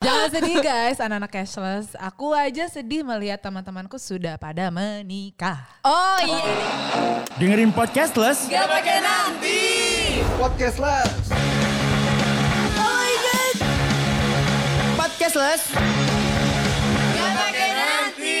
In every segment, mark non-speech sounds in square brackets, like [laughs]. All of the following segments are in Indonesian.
Jangan sedih guys, anak-anak cashless. Aku aja sedih melihat teman-temanku sudah pada menikah. Oh iya. Dengerin podcastless. Gak pakai nanti. Podcast lah. Podcastless. Gak pakai nanti.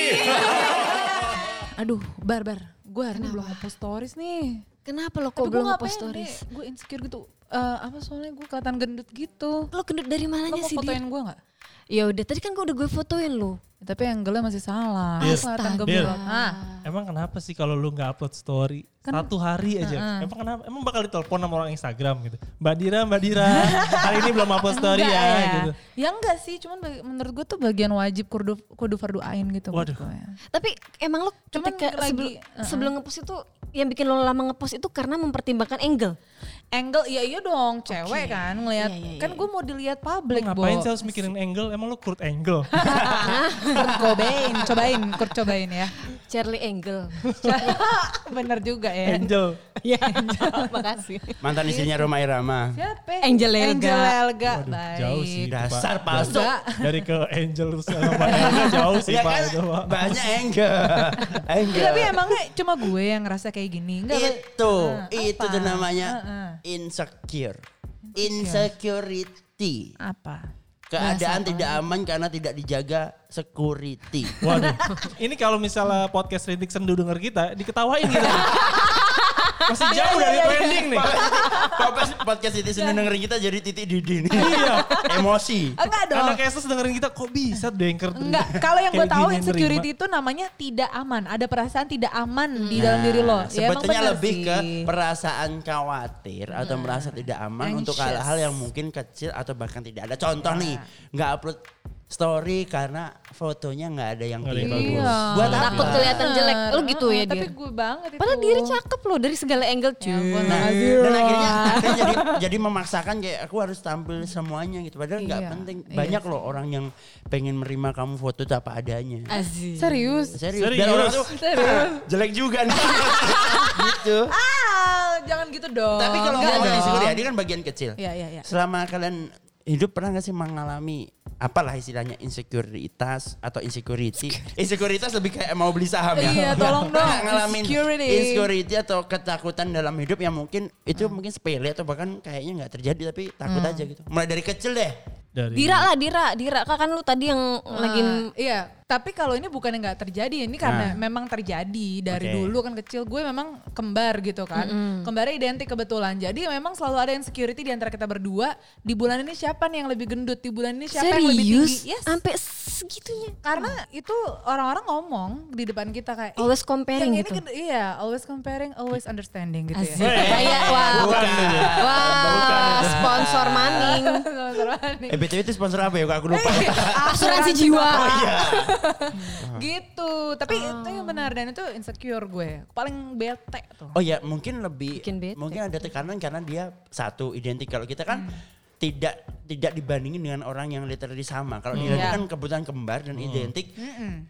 [laughs] Aduh, bar bar. Gue hari ini belum ngepost stories nih. Kenapa lo kok Tapi belum ngepost stories? Gue insecure gitu. Eh, apa soalnya gue kelihatan gendut gitu. Lo gendut dari Lo mananya mau sih dia? fotoin gue gak? Ya udah, tadi kan gue udah gue fotoin lo. Ya, tapi angle-nya masih salah. Astaga. Gemuruh. Ah, Emang kenapa sih kalau lu nggak upload story satu hari aja? Emang kenapa? Emang bakal ditelepon sama orang Instagram gitu. Mbak Dira, Mbak Dira, [laughs] hari ini belum upload story enggak ya, ya. gitu. Ya enggak sih, cuman bagi- menurut gue tuh bagian wajib kudu, kudu fardu ain gitu. Waduh. gue ya. Tapi emang lo Cuman ketika lagi, sebelum, uh-uh. sebelum ngepost itu yang bikin lo lama ngepost itu karena mempertimbangkan angle. Angle, iya iya dong, cewek Oke. kan ngelihat. Iya, iya, kan iya. gue mau dilihat publik, ngapain sih harus mikirin angle? Emang lu Kurt Angle? [laughs] Kurt Cobain, cobain, Kurt cobain ya. Charlie Angle. [laughs] Bener juga ya. Angel. ya, [laughs] makasih. Mantan istrinya Roma Irama. Siapa? Angel Elga. Angel Elga. Waduh, Baik. jauh sih. Dasar palsu. Dari ke Angel terus sama Elga jauh sih Ya Pak. kan itu, banyak. Ya, Enggak. tapi emangnya cuma gue yang ngerasa kayak gini? Enggak. itu, Nah, itu apa? tuh namanya Heeh. Insecure. Insecurity. Apa? Keadaan tidak aman karena tidak dijaga security. Waduh. Ini kalau misalnya podcast Rintik Sendu denger kita, diketawain gitu. [laughs] Masih jauh dari trending nih. Kalau pas podcast itu sendiri dengerin kita jadi titik didi nih. Iya. Emosi. Enggak dong. Anak Esus dengerin kita kok bisa Denker Enggak, kalau yang gue tahu insecurity itu namanya tidak aman. Ada perasaan tidak aman di dalam diri lo. Nah, Ya, emang sebetulnya lebih sih. ke perasaan khawatir atau merasa tidak aman untuk hal-hal yang mungkin kecil atau bahkan tidak ada. Contoh nih, nggak upload story karena fotonya nggak ada yang bagus. Iya. Buat Takut kelihatan jelek. Lu gitu ya, Tapi Dir? gue banget itu. Padahal diri cakep loh dari segala angle cuy. Ya Nah, dan akhirnya, jadi jadi memaksakan kayak aku harus tampil semuanya gitu. Padahal nggak Iya, penting. iya Banyak loh orang yang pengen menerima kamu foto itu apa adanya. Aziz. Serius? Serius. Serius. Dan orang tuh Serius? [laughs] jelek juga nih. [laughs] gitu. Ah, jangan gitu dong. Tapi kalau dong. insecure ya, dia kan bagian kecil. Iya, iya, iya. Selama kalian hidup pernah gak sih mengalami apalah istilahnya insekuritas atau insecurity? Insekuritas lebih kayak mau beli saham ya. Iya, tolong [laughs] dong. ngalamin Insecurity. insecurity atau ketakutan dalam hidup yang mungkin itu mungkin sepele atau bahkan kayaknya nggak terjadi tapi takut aja gitu. Mulai dari kecil deh. Dari Dira lah, Dira, Dira. Kan lu tadi yang lagi Ah, iya, tapi kalau ini bukan yang nggak terjadi, ini karena Nah. memang terjadi dari Oke. dulu kan kecil gue memang kembar gitu kan, kembarnya identik kebetulan. Jadi memang selalu ada insecurity di antara kita berdua. Di bulan ini siapa nih yang lebih gendut? Di bulan ini siapa yang lebih serius tinggi? Yes. sampai segitunya. Karena itu orang-orang ngomong di depan kita kayak "Ih, Always comparing yang ini gitu. gede." iya, always comparing, always understanding gitu Asik. ya. Kayak wah, Bukan. wah, [laughs] sponsor maning. Eh BTW itu sponsor apa ya? Kok Aku lupa. Asuransi jiwa. oh iya. [laughs] gitu. Tapi itu yang benar dan itu insecure gue. Paling bete tuh. Oh ya mungkin lebih Bikin bete. mungkin ada tekanan karena dia satu identik kalau kita kan tidak tidak dibandingin dengan orang yang literally sama. Kalau dia Iya. kan kebetulan kembar dan identik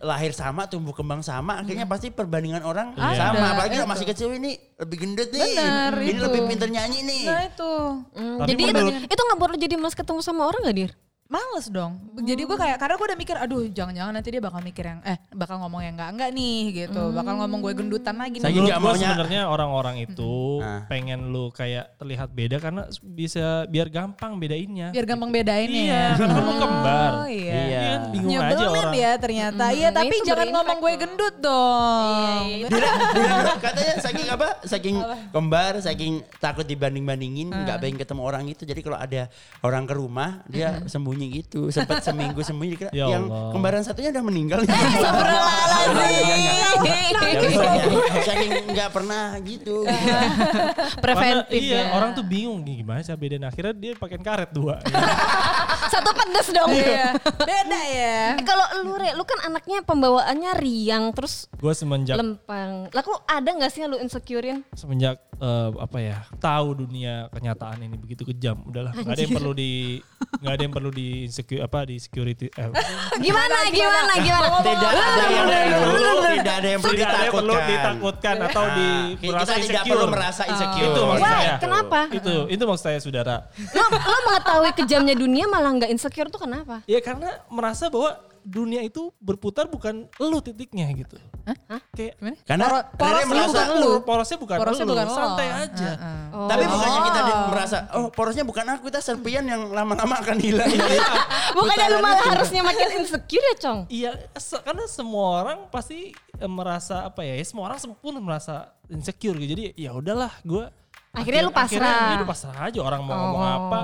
lahir sama tumbuh kembang sama akhirnya pasti perbandingan orang Ada, sama. Apalagi kalau masih kecil ini lebih gendut nih. Benar, ini itu. lebih pinter nyanyi nih. Nah itu. Tapi jadi itu, menurut- itu nggak perlu jadi mas ketemu sama orang gak dir? Males dong. Jadi gue kayak karena gue udah mikir aduh jangan-jangan nanti dia bakal mikir yang eh bakal ngomong yang enggak-enggak nih gitu. Bakal ngomong gue gendutan lagi Saya gue maunya- sebenarnya orang-orang itu Nah. pengen lu kayak terlihat beda karena bisa biar gampang bedainnya. Biar gampang bedain Iya, ya. karena kan lu kembar. Oh iya. Iya. Iya, bingung aja Nyebelin orang. ya ternyata. Iya Hmm, tapi itu jangan ngomong gue gendut dong. Iya, Dira, katanya saking apa? Saking kembar, saking takut dibanding-bandingin, nggak pengen ketemu orang itu. Jadi kalau ada orang ke rumah, dia sembunyi gitu. Sempat seminggu sembunyi. Kira, Ya yang Allah. kembaran satunya udah meninggal. [laughs] Iya, saking nggak pernah gitu. [laughs] Preventif Karena, iya, ya. orang tuh bingung gimana sih bedain akhirnya dia pakai karet dua. [laughs] Satu pedes dong. Iya. Beda ya. Eh, kalau lu lu Re, lu kan anaknya pembawaannya riang terus Gue semenjak lempeng. Lah kok ada nggak sih yang lu insecurein? semenjak eh, apa ya tahu dunia kenyataan ini begitu kejam udahlah nggak ada yang perlu di nggak ada yang perlu di insecure apa di security eh, [laughs] Gimana gimana gimana? Tidak ada yang perlu, tidak ada yang perlu tidak ada yang perlu ditakutkan. atau di Nah, kita merasa tidak insecure perlu merasa insecure. itu maksud Why? saya Kenapa? itu itu maksud saya saudara Lo, lo mengetahui kejamnya dunia malah nggak insecure tuh kenapa? ya karena merasa bahwa dunia itu berputar bukan lu titiknya gitu kayak Gimana? Karena Poro- porosnya merasa bukan lu porosnya bukan Porosnya lu bukan lo. santai aja Oh. Tapi bukannya kita di- merasa, oh porosnya bukan aku, kita serpian yang lama-lama akan hilang. [laughs] Bukannya lu malah itu. harusnya makin insecure ya, Cong? Iya, se- karena semua orang pasti eh, merasa apa ya? ya Semua orang pun merasa insecure gitu. Jadi ya udahlah, gue Akhirnya lu pasrah. Akhirnya lu pasrah aja orang mau ngomong Oh. apa,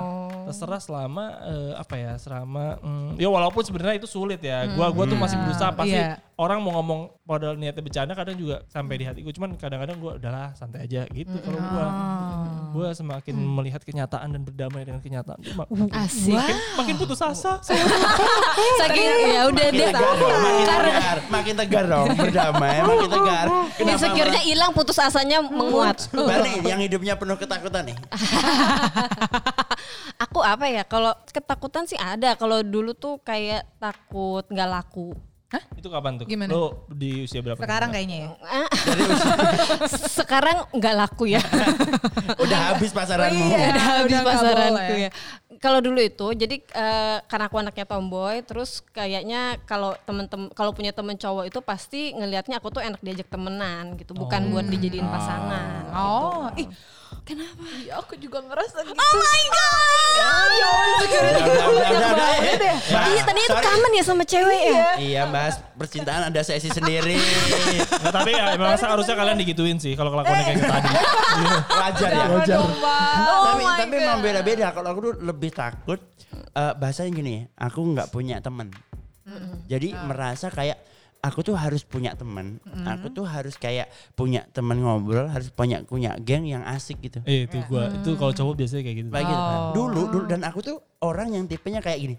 terserah selama eh, apa ya? Selama mm, ya walaupun sebenarnya itu sulit ya. Gua gua tuh masih berusaha pasti Iya. orang mau ngomong padahal niatnya bercanda kadang juga sampai di hati gue. Cuman kadang-kadang gue udahlah santai aja gitu kalau gua. Gua semakin melihat kenyataan dan berdamai dengan kenyataan. Cuma, Asik. makin, makin putus asa. [laughs] Saking ya udah deh. makin tegar, makin tegar dong, berdamai, makin tegar. [laughs] Insecure-nya hilang, putus asanya menguat. Bani yang hidupnya penuh ketakutan nih. [laughs] Aku apa ya? Kalau ketakutan sih ada. Kalau dulu tuh kayak takut nggak laku. Itu kapan tuh? Gimana? Lo di usia berapa? Sekarang kayaknya ya. [laughs] Sekarang nggak laku ya. [laughs] Udah habis pasaranmu. Iya. Udah habis udah nggak pasaranku boleh. ya. Kalau dulu itu, jadi eh, karena aku anaknya tomboy, terus kayaknya kalau temen-temen, kalau punya temen cowok itu pasti ngelihatnya aku tuh enak diajak temenan gitu, bukan buat dijadiin pasangan. Oh, gitu. ih Kenapa? iya aku juga ngerasa gitu. Oh my god! Udah, udah, udah, udah, Eh, Mbak, Iya, tadinya itu kangen ya sama cewek ya. Iya, Mas. Percintaan ada sesi sendiri. Nggak, tapi ya, memang seharusnya kalian digituin sih kalau kelakuannya kayak gitu tadi. [laughs] Wajar ya. Tapi Oh my tapi memang beda-beda. Kalau aku tuh lebih takut eh, bahasanya gini, aku nggak punya teman. Jadi merasa kayak aku tuh harus punya teman. Aku tuh harus kayak punya teman ngobrol, harus punya punya geng yang asik gitu. Eh, itu gua itu kalau cowok biasanya kayak gitu. Kayak gitu kan. Oh. Dulu, dulu dan aku tuh orang yang tipenya kayak gini.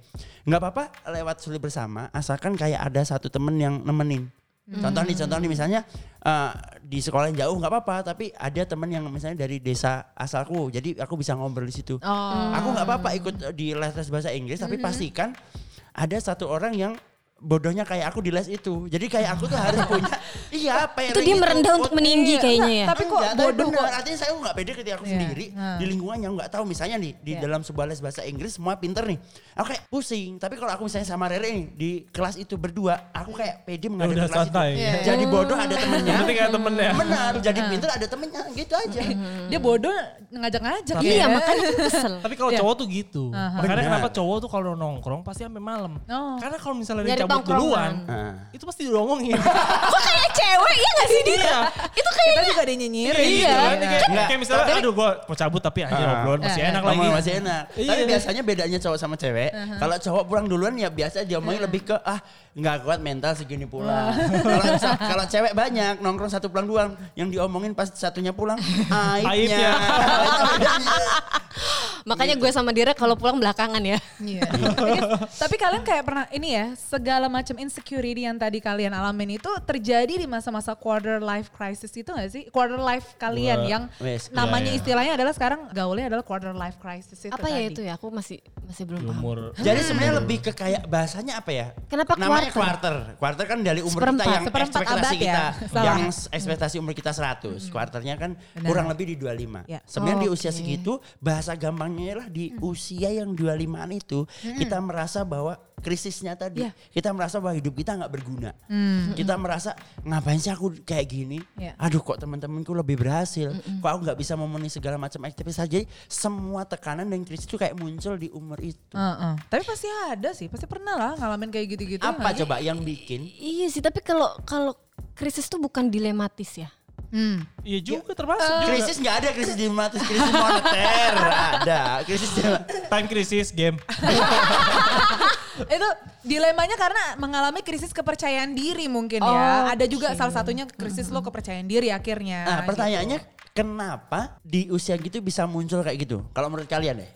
nggak apa-apa lewat sulit bersama, asalkan kayak ada satu temen yang nemenin. Contoh nih, contoh nih misalnya eh, di sekolah yang jauh nggak apa-apa, tapi ada temen yang misalnya dari desa asalku, jadi aku bisa ngobrol di situ. Oh. Aku nggak apa-apa ikut di les-les bahasa Inggris, tapi pastikan ada satu orang yang bodohnya kayak aku di les itu. Jadi kayak aku tuh harus punya, [laughs] iya apa Itu dia merendah untuk meninggi kayaknya ya. Tapi kok Enggak, tapi bodoh bener. kok. Artinya saya nggak pede ketika aku Iya. sendiri Hmm. di lingkungan yang nggak tahu. Misalnya nih di Iya. dalam sebuah les bahasa Inggris semua pinter nih. Aku kayak pusing. Tapi kalau aku misalnya sama Rere nih di kelas itu berdua, aku kayak pede menghadapi udah kelas santai. itu. Iya. Jadi bodoh ada temennya. Penting ada temennya. [laughs] Benar. Jadi pinter ada temennya gitu aja. Dia bodoh ngajak-ngajak Iya, ya. makanya aku kesel. Tapi kalau Iya. cowok tuh gitu. Makanya kenapa cowok tuh kalau nongkrong pasti sampai malam. Oh. Karena kalau misalnya Cabut duluan, Nah. Itu pasti diomongin. [laughs] Kok kayak cewek ya gak sih dia? Iya. Itu Kita kayaknya juga dinyinyirin. Iya, gitu kan. kayak, Enggak. kayak misalnya aduh gua mau cabut tapi aja Ah. obrolan masih Eh, enak lagi. masih enak. Iya. Tapi biasanya bedanya cowok sama cewek. Kalau cowok pulang duluan ya biasa diomongin lebih ke ah nggak kuat mental segini pulang. Kalau sa- kalau cewek banyak nongkrong satu pulang dua yang diomongin pas satunya pulang aibnya. Aibnya. [laughs] Makanya gue sama Dira kalau pulang belakangan ya. Iya. Tapi kalian kayak pernah ini ya, segala macam insecurity yang tadi kalian alamin itu terjadi di masa-masa quarter life crisis itu gak sih? Quarter life kalian Gua- yang Wes, namanya iya, iya. istilahnya adalah sekarang gaulnya adalah quarter life crisis itu Apa ya tadi. itu ya? Aku masih masih belum Di paham. umur [laughs] Jadi sebenarnya lebih ke kayak bahasanya apa ya? Kenapa Namanya quarter? quarter. Quarter kan dari umur Seperempat. kita yang Seperempat ekspektasi abad ya? kita. Salah. Yang ekspektasi umur kita 100. Quarternya kan Benar. kurang lebih di 25. Ya. Sebenarnya di Oke. usia segitu bahasa gampangnya lah di usia yang 25-an itu kita merasa bahwa krisisnya tadi Ya. kita merasa bahwa hidup kita nggak berguna. Kita merasa ngapain sih aku kayak gini? Ya. Aduh kok teman-temanku lebih berhasil. Kok aku nggak bisa memenuhi segala macam aktivitas. Jadi semua tekanan dan krisis itu kayak muncul di umur itu. Heeh. Tapi pasti ada sih, pasti pernah lah ngalamin kayak gitu-gitu. Apa sih? coba yang bikin? Iya sih, tapi kalau kalau krisis tuh bukan dilematis ya. Hmm. Iya juga termasuk Eh, juga. Krisis nggak ada krisis diplomatis, krisis moneter ada. Krisis Time crisis game. [laughs] itu dilemanya karena mengalami krisis kepercayaan diri mungkin Oh, ya. Ada juga salah satunya krisis lo kepercayaan diri akhirnya. Nah gitu. pertanyaannya kenapa di usia gitu bisa muncul kayak gitu? Kalau menurut kalian deh?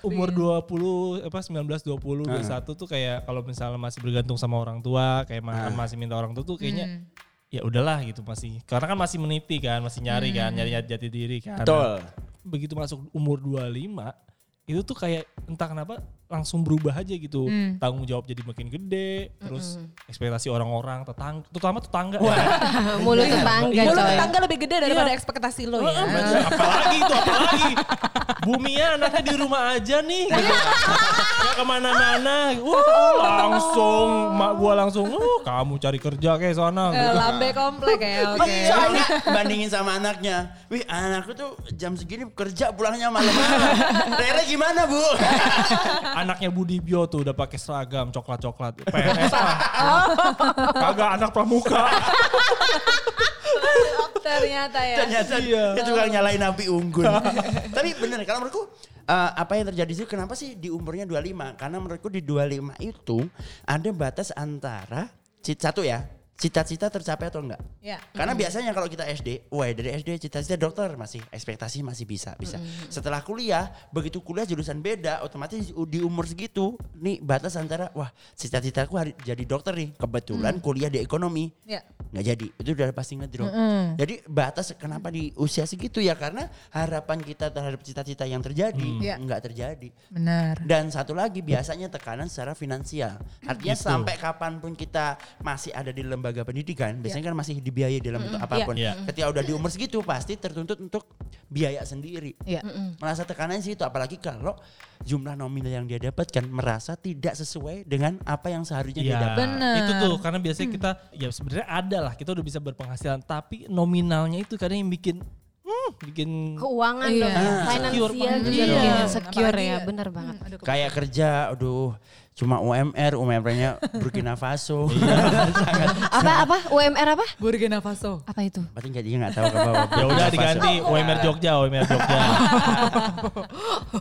umur 20 apa 19 20 21 tuh kayak kalau misalnya masih bergantung sama orang tua, kayak ma- masih minta orang tua tuh kayaknya ya udahlah gitu masih. Karena kan masih meniti kan, masih nyari kan, nyari jati diri kan. Betul. Begitu masuk umur 25 itu tuh kayak entah kenapa langsung berubah aja gitu. Tanggung jawab jadi makin gede, terus ekspektasi orang-orang, tetangga, terutama tetangga. ya. [laughs] Mulut tetangga Mulut tetangga lebih gede daripada ekspektasi lo ya. apalagi itu apalagi Bumia anaknya di rumah aja nih gitu. [laughs] Gak ke mana-mana Wah langsung Mak gua langsung oh, Kamu cari kerja kayak sana Eh. Lambe komplek ya, oke. Soalnya bandingin sama anaknya. Wih anakku tuh jam segini kerja pulangnya malam-malam. Rere gimana bu? Anaknya Budi Bio tuh udah pakai seragam coklat-coklat PNS lah Kagak anak pramuka Ternyata ya. Ternyata Iya. dia tukang nyalain api unggun. [laughs] Tapi bener kalau menurutku eh, apa yang terjadi sih kenapa sih di umurnya 25? Karena menurutku di 25 itu ada batas antara cit- satu ya, cita-cita tercapai atau enggak. Ya. Karena biasanya kalau kita SD, wah dari SD cita-cita dokter masih ekspektasi masih bisa bisa. Setelah kuliah, begitu kuliah jurusan beda, otomatis di umur segitu nih batas antara wah cita-citaku hari- jadi dokter nih. Kebetulan kuliah di ekonomi Ya. nggak jadi itu udah pasti ngedrop jadi batas kenapa di usia segitu ya karena harapan kita terhadap cita-cita yang terjadi Iya. nggak terjadi Benar. dan satu lagi biasanya tekanan secara finansial artinya Gitu. sampai kapan pun kita masih ada di lembaga pendidikan biasanya kan masih dibiayai dalam bentuk apa pun. Iya. ketika udah di umur segitu pasti tertuntut untuk biaya sendiri. Iya. merasa tekanan sih itu apalagi kalau jumlah nominal yang dia dapatkan merasa tidak sesuai dengan apa yang seharusnya dia Iya, dapat. Bener. itu tuh karena biasanya kita ya sebenarnya ada lah kita udah bisa berpenghasilan tapi nominalnya itu kadang yang bikin hmm, bikin Keuangan Iya. dong. Ah. Finansial Insecure juga banget. bikin Iya. insecure Apalagi ya. ya- Bener banget. Hmm, aduh, kayak kerja aduh cuma UMR UMR-nya Burkina Faso [laughs] Apa apa UMR apa? Burkina Faso. Apa itu? berarti nggak dia nggak tahu ke bawah ya udah Faso. diganti UMR Jogja UMR Jogja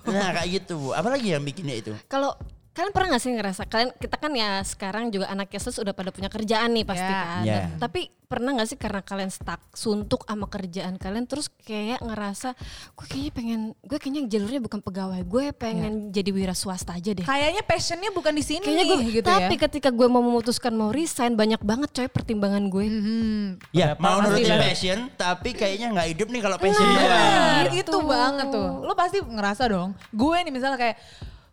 nah kayak gitu apalagi yang bikinnya itu Kalau kalian pernah gak sih ngerasa kalian kita kan ya sekarang juga anak yesus udah pada punya kerjaan nih pasti Ya. kan. Ya. Tapi pernah gak sih karena kalian stuck suntuk sama kerjaan kalian terus kayak ngerasa gue kayaknya pengen gue kayaknya jalurnya bukan pegawai gue pengen jadi wira swasta aja deh. Kayaknya passionnya bukan di sini Kayaknya gue gitu tapi ya. ketika gue mau memutuskan mau resign banyak banget coy pertimbangan gue. Hmm. ya mau nurutin passion tapi kayaknya nggak hidup nih kalau passion Benar, doang itu Gitu. banget tuh. Lo pasti ngerasa dong. Gue nih misalnya kayak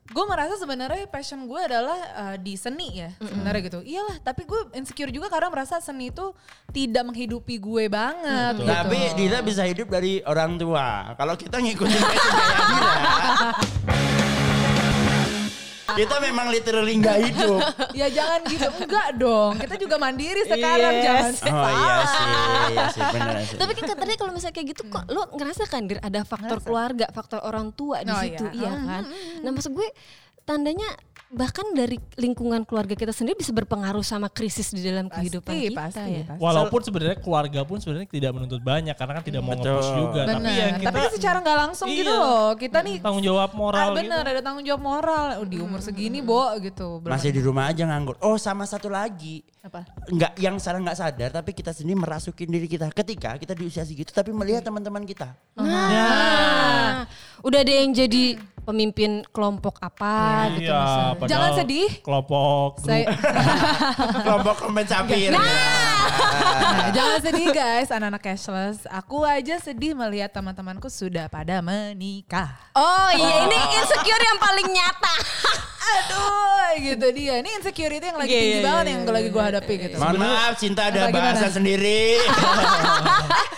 gue merasa sebenarnya passion gue adalah uh, di seni ya sebenarnya gitu. Iyalah, tapi gue insecure juga karena merasa seni itu tidak menghidupi gue banget. gitu. tapi Dila bisa hidup dari orang tua kalau kita ngikutin passion [laughs] kayak Dila kita memang literally nggak hidup ya jangan gitu, enggak dong. Kita juga mandiri sekarang, Yes. jangan oh iya sih iya sih benar sih Tapi kan katanya kalau misalnya kayak gitu kok lo ngerasa kan Dir ada faktor keluarga, faktor orang tua di Oh, situ, iya. iya kan? Nah, maksud gue tandanya bahkan dari lingkungan keluarga kita sendiri bisa berpengaruh sama krisis di dalam kehidupan pasti, kita pasti, ya. pasti. walaupun sebenarnya keluarga pun sebenarnya tidak menuntut banyak karena kan tidak mau nge-push juga tapi Bener. ya kita Tapi kan secara nggak langsung gitu Iya. loh. Kita nih tanggung jawab moral ah, bener gitu ada tanggung jawab moral di umur segini, Bo gitu. Belum masih di rumah aja nganggur oh sama satu lagi apa? nggak yang salah nggak sadar tapi kita sendiri merasukin diri kita ketika kita di usia segitu tapi melihat teman-teman kita Nah, udah ada yang jadi pemimpin kelompok apa gitu iya misalnya. Jangan sedih. kelompok. Saya [laughs] kelompok komen sapir Nah, jangan sedih guys, anak-anak cashless. Aku aja sedih melihat teman-temanku sudah pada menikah. Oh iya, ini insecure yang paling nyata. [laughs] Aduh, gitu dia. Ini insecurity yang lagi Iya, tinggi iya, banget iya, yang iya, lagi gue hadapi gitu. mohon maaf cinta ada Apa gimana? bahasa sendiri. [laughs]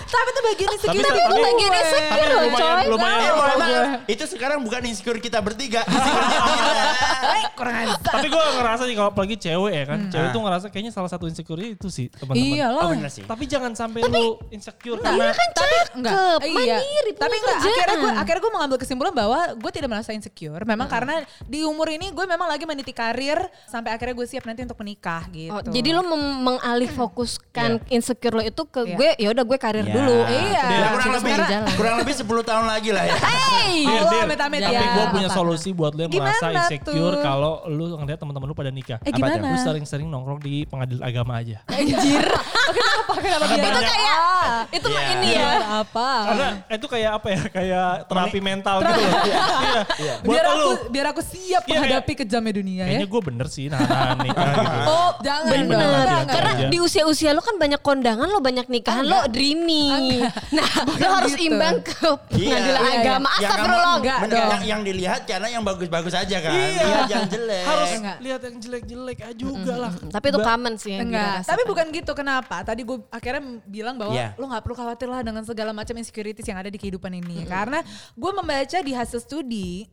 Tapi itu bagian insecurity Tapi- tapi- bagian insecure tapi loh, lumayan coy. lumayan Eh, maaf, itu sekarang bukan insecure kita bertiga. Eh, kurang tapi gue ngerasa nih kalau apalagi cewek ya kan cewek Ah. tuh ngerasa kayaknya salah satu insecure itu sih teman-teman. Iya oh loh. sih. Tapi jangan sampai lu insecure karena kan tapi enggak. cakep, iya. mandiri, tapi enggak akhirnya gue akhirnya gue mengambil kesimpulan bahwa gue tidak merasa insecure. Memang karena di umur ini gue memang lagi meniti karir sampai akhirnya gue siap nanti untuk menikah gitu. Oh, jadi lo mengalih fokuskan insecure lo itu ke Iya. gue ya udah gue karir Ya. dulu. Iya. Ya, kurang lebih kurang lebih 10 tahun lagi lah ya. Hey! Allah, Dir. amit-amit Tapi ya. gue punya Apa? solusi buat lo yang Gimana merasa insecure kalau lu ngeliat teman-teman lu pada nikah. Eh Apa gimana? Lu sering-sering nongkrong di pengadilan agama aja. Anjir. Oh, kenapa? Kenapa? Biar- banyak- kayak Itu mah Iya. ini ya. apa? Karena itu kayak apa ya? Kayak terapi mental gitu loh. Iya. [laughs] Biar aku biar aku siap Iya, menghadapi kejamnya dunia ya. Kayaknya gue bener sih nahan nikah gitu. [laughs] Oh, jangan Bener. dong. Bener. Enggak, enggak. Karena di usia-usia lo kan banyak kondangan lo banyak nikahan lo dreamy. Nah, [laughs] lo harus gitu. imbang ke pengadilan Iya, iya. agama. Yang Astagfirullah. kamu- Enggak bener, dong. yang, yang dilihat karena yang bagus-bagus aja kan. Iya. Lihat yang jelek. Harus Enggak. lihat yang jelek-jelek aja juga lah. Tapi itu common sih yang Enggak, dirasakan. tapi bukan gitu. Kenapa? Tadi gue akhirnya bilang bahwa Iya. lo nggak perlu khawatir lah dengan segala macam insecurities yang ada di kehidupan ini. Karena gue membaca di hasil studi,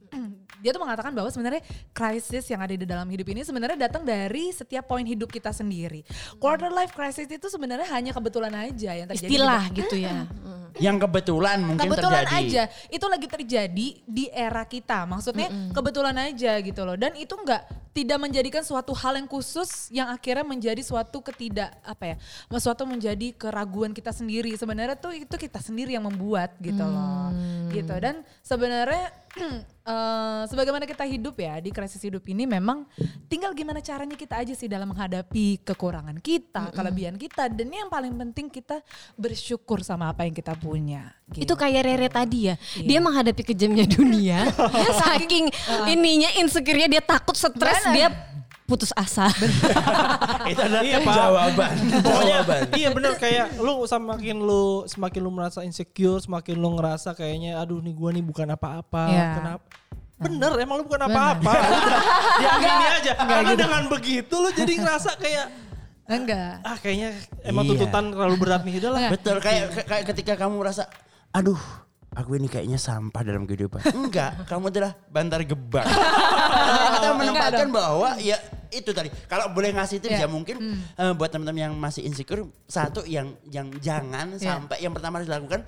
dia tuh mengatakan bahwa sebenarnya krisis yang ada di dalam hidup ini sebenarnya datang dari setiap poin hidup kita sendiri. Quarter life crisis itu sebenarnya hanya kebetulan aja yang terjadi. di istilah gitu ya. [laughs] Yang kebetulan mungkin kebetulan terjadi. aja. Itu lagi terjadi di era kita. Maksudnya kebetulan aja gitu loh. Dan itu enggak tidak menjadikan suatu hal yang khusus yang akhirnya menjadi suatu ketidak apa ya suatu menjadi keraguan kita sendiri. Sebenarnya tuh itu kita sendiri yang membuat gitu loh. Gitu. Dan sebenarnya [clears throat] eh, sebagaimana kita hidup ya di krisis hidup ini memang tinggal gimana caranya kita aja sih dalam menghadapi kekurangan kita kelebihan kita dan yang paling penting kita bersyukur sama apa yang kita punya gitu. Itu kayak Rere tadi ya. Dia menghadapi kejamnya dunia. [laughs] saking ininya insecure-nya dia takut stres dia putus asa. [laughs] Itu adalah Iya, Pak. jawaban. [laughs] Pokoknya jawaban. iya bener kayak lu semakin lu semakin lu merasa insecure, semakin lu ngerasa kayaknya aduh nih gua nih bukan apa-apa. Iya. Kenapa? Bener emang lu bukan apa-apa. [laughs] Udah, Diamini aja. Karena dengan begitu lu jadi ngerasa kayak enggak ah kayaknya emang Iya. tuntutan terlalu berat nih udah lah. Betul kayak kayak ketika kamu merasa aduh aku ini kayaknya sampah dalam kehidupan. Enggak, kamu adalah bantar gebang. kita menempatkan bahwa ya itu tadi. Kalau boleh ngasih tips Iya. ya mungkin eh, buat teman-teman yang masih insecure satu yang yang jangan Iya. sampai yang pertama harus dilakukan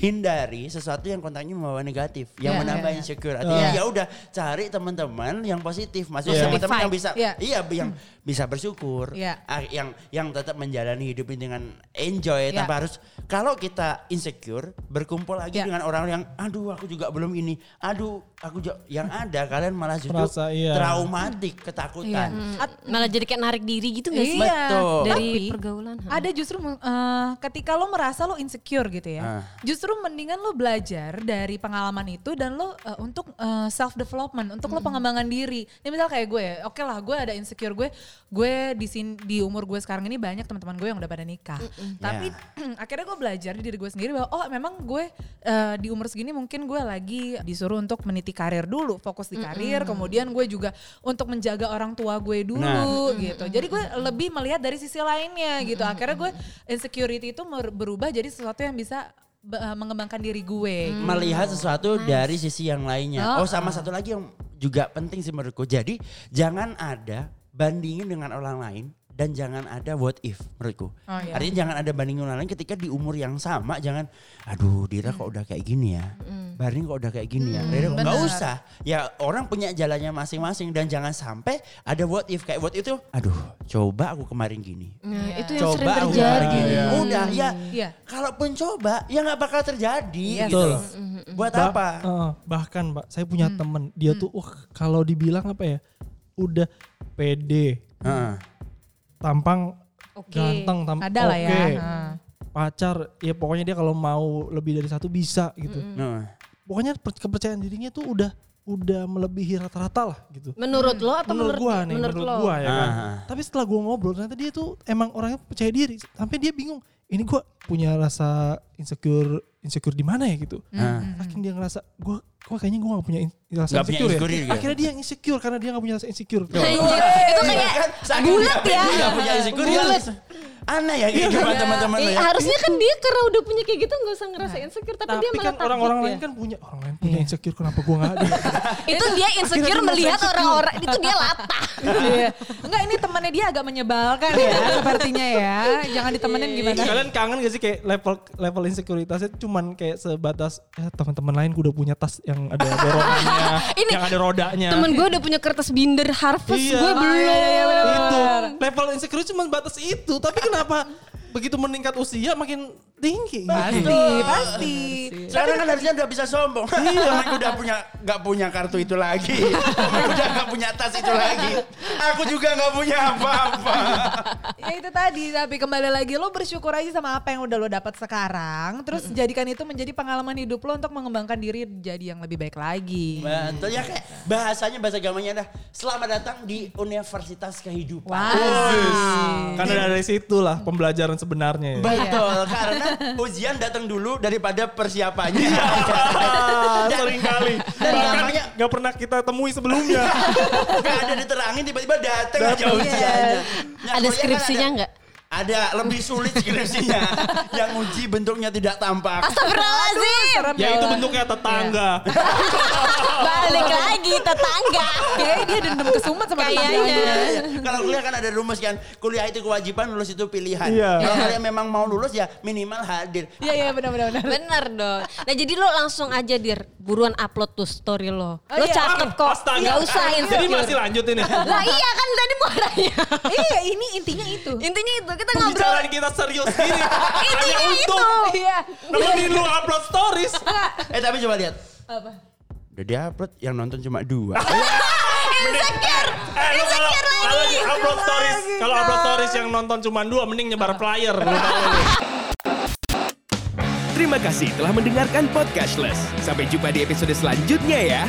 hindari sesuatu yang kontaknya membawa negatif, yang Iya, menambah iya. insecure. Artinya Iya. ya udah cari teman-teman yang positif, maksudnya Iya. teman-teman yang bisa Iya. iya yang bisa bersyukur, Iya. Ah, yang yang tetap menjalani hidup ini dengan enjoy Iya. tanpa harus kalau kita insecure berkumpul lagi Iya. dengan orang yang aduh aku juga belum ini aduh aku yang ada kalian malah justru Merasa, iya. traumatik ketakutan At- Malah jadi kayak narik diri gitu gak sih? Iya. Betul. Dari Tapi pergaulan. ada justru eh, ketika lo merasa lo insecure gitu ya. Ah. Justru mendingan lo belajar dari pengalaman itu dan lo eh, untuk self development, untuk lo pengembangan diri. Ini misal kayak gue ya, oke lah gue ada insecure gue, gue di sini di umur gue sekarang ini banyak teman-teman gue yang udah pada nikah. Tapi [clears throat] akhirnya gue belajar di diri gue sendiri bahwa oh memang gue eh, di umur segini mungkin gue lagi disuruh untuk meniti karir dulu, fokus di karir, kemudian gue juga untuk menjaga orang tua gue dulu gitu. Jadi gue lebih melihat dari sisi lainnya gitu. Akhirnya gue insecurity itu berubah jadi sesuatu yang bisa eh, mengembangkan diri gue. melihat sesuatu dari sisi yang lainnya Oh, oh sama satu lagi yang juga penting sih menurutku jadi jangan ada bandingin dengan orang lain dan jangan ada what if menurutku. Oh, iya. Artinya jangan ada bandingin orang lain ketika di umur yang sama jangan aduh Dira kok udah kayak gini ya. Barni kok udah kayak gini ya. Rere kok nggak usah. Ya orang punya jalannya masing-masing dan jangan sampai ada what if kayak what itu aduh coba aku kemarin gini. Nah, itu yang sering Coba aku terjadi. kemarin gini. Udah ya. Iya. Kalaupun coba ya nggak bakal terjadi Iya, gitu betul. loh. Buat Bah- apa? eh, bahkan Pak, saya punya temen dia tuh wah kalau dibilang apa ya? Udah pede, Heeh. tampang Oke. ganteng, tam Ada lah ya. oke. Pacar, ya pokoknya dia kalau mau lebih dari satu bisa gitu. Nah, Pokoknya per- kepercayaan dirinya tuh udah udah melebihi rata-rata lah gitu. Menurut lo atau menurut menurut, gua nih, menurut, lo? gua ya kan. Ah. Tapi setelah gua ngobrol ternyata dia tuh emang orangnya percaya diri sampai dia bingung, ini gua punya rasa insecure insecure di mana ya gitu. Ah. Saking dia ngerasa gua gua kayaknya gua gak punya in- rasa Nggak punya insecure, insecure ya. gitu. Akhirnya dia yang insecure karena dia gak punya rasa insecure. Anjir, itu kayak Saking bulat dia ya. nggak punya insecure Bulat. Aneh ya kehidupan teman-teman lo Eh, ya. harusnya kan dia karena udah punya kayak gitu nggak usah ngerasa insecure tapi, dia malah kan takut orang-orang ya. lain kan punya orang lain punya insecure kenapa gua nggak ada? [laughs] itu dia insecure melihat orang-orang itu dia latah. [laughs] Iya. Enggak ini temannya dia agak menyebalkan ya sepertinya ya. Jangan ditemenin gimana. Kalian kangen gak sih kayak level level insekuritasnya cuman kayak sebatas ya teman-teman lain gue udah punya tas yang ada dorongannya, [laughs] Ini yang ada rodanya. Temen gue udah punya kertas binder harvest, Iya. gue belum. iya, iya, itu level insecure cuma batas itu tapi kenapa begitu meningkat usia makin tinggi Pasti, pasti. Sekarang kan harusnya udah bisa sombong. Iya, [laughs] aku udah punya nggak punya kartu itu lagi. Aku udah nggak punya tas itu lagi. Aku juga nggak punya apa-apa. Ya itu tadi, tapi kembali lagi lo bersyukur aja sama apa yang udah lo dapat sekarang. Terus jadikan itu menjadi pengalaman hidup lo untuk mengembangkan diri jadi yang lebih baik lagi. Betul ya kayak bahasanya bahasa gamanya dah selamat datang di Universitas Kehidupan. Wah. karena dari situlah pembelajaran sebenarnya ya. Betul, karena ujian datang dulu daripada persiapannya. [laughs] Dan- sering kali Dan bahkan namanya nggak pernah kita temui sebelumnya Gak ada diterangin tiba-tiba datang aja ujiannya. Nah, Ada kan skripsinya ada- nggak? Ada lebih sulit [laughs] skripsinya. yang uji bentuknya tidak tampak. Astagfirullahaladzim. Serem ya itu bentuknya tetangga [laughs] Balik lagi tetangga. Kayaknya dia dendam ke Sumet sama Kayaknya. tetangganya. Iya, iya. Kalau kuliah kan ada rumus kan, kuliah itu kewajiban, lulus itu pilihan. Iya. Kalau kalian memang mau lulus ya minimal hadir. Iya, iya benar-benar. benar. Bener dong. Nah jadi lo langsung aja dir buruan upload tuh story lo. Oh, lo iya. cakep kok. Astaga. Gak usah jadi insecure. masih lanjut ini Lah iya kan tadi muaranya. Iya, ini intinya itu. Intinya itu kita ngobrol. pembicaraan kita serius gini [laughs] itu. untuk Iya. nemenin lu upload stories [laughs] Eh tapi coba lihat. Apa? Udah dia upload yang nonton cuma dua. [laughs] Insecure. Eh, lu kalau Insecure kalau lagi. di upload stories, kalau upload stories yang nonton cuma dua, mending nyebar flyer. lu tahu lu. Terima kasih telah mendengarkan Podcastless. Sampai jumpa di episode selanjutnya ya.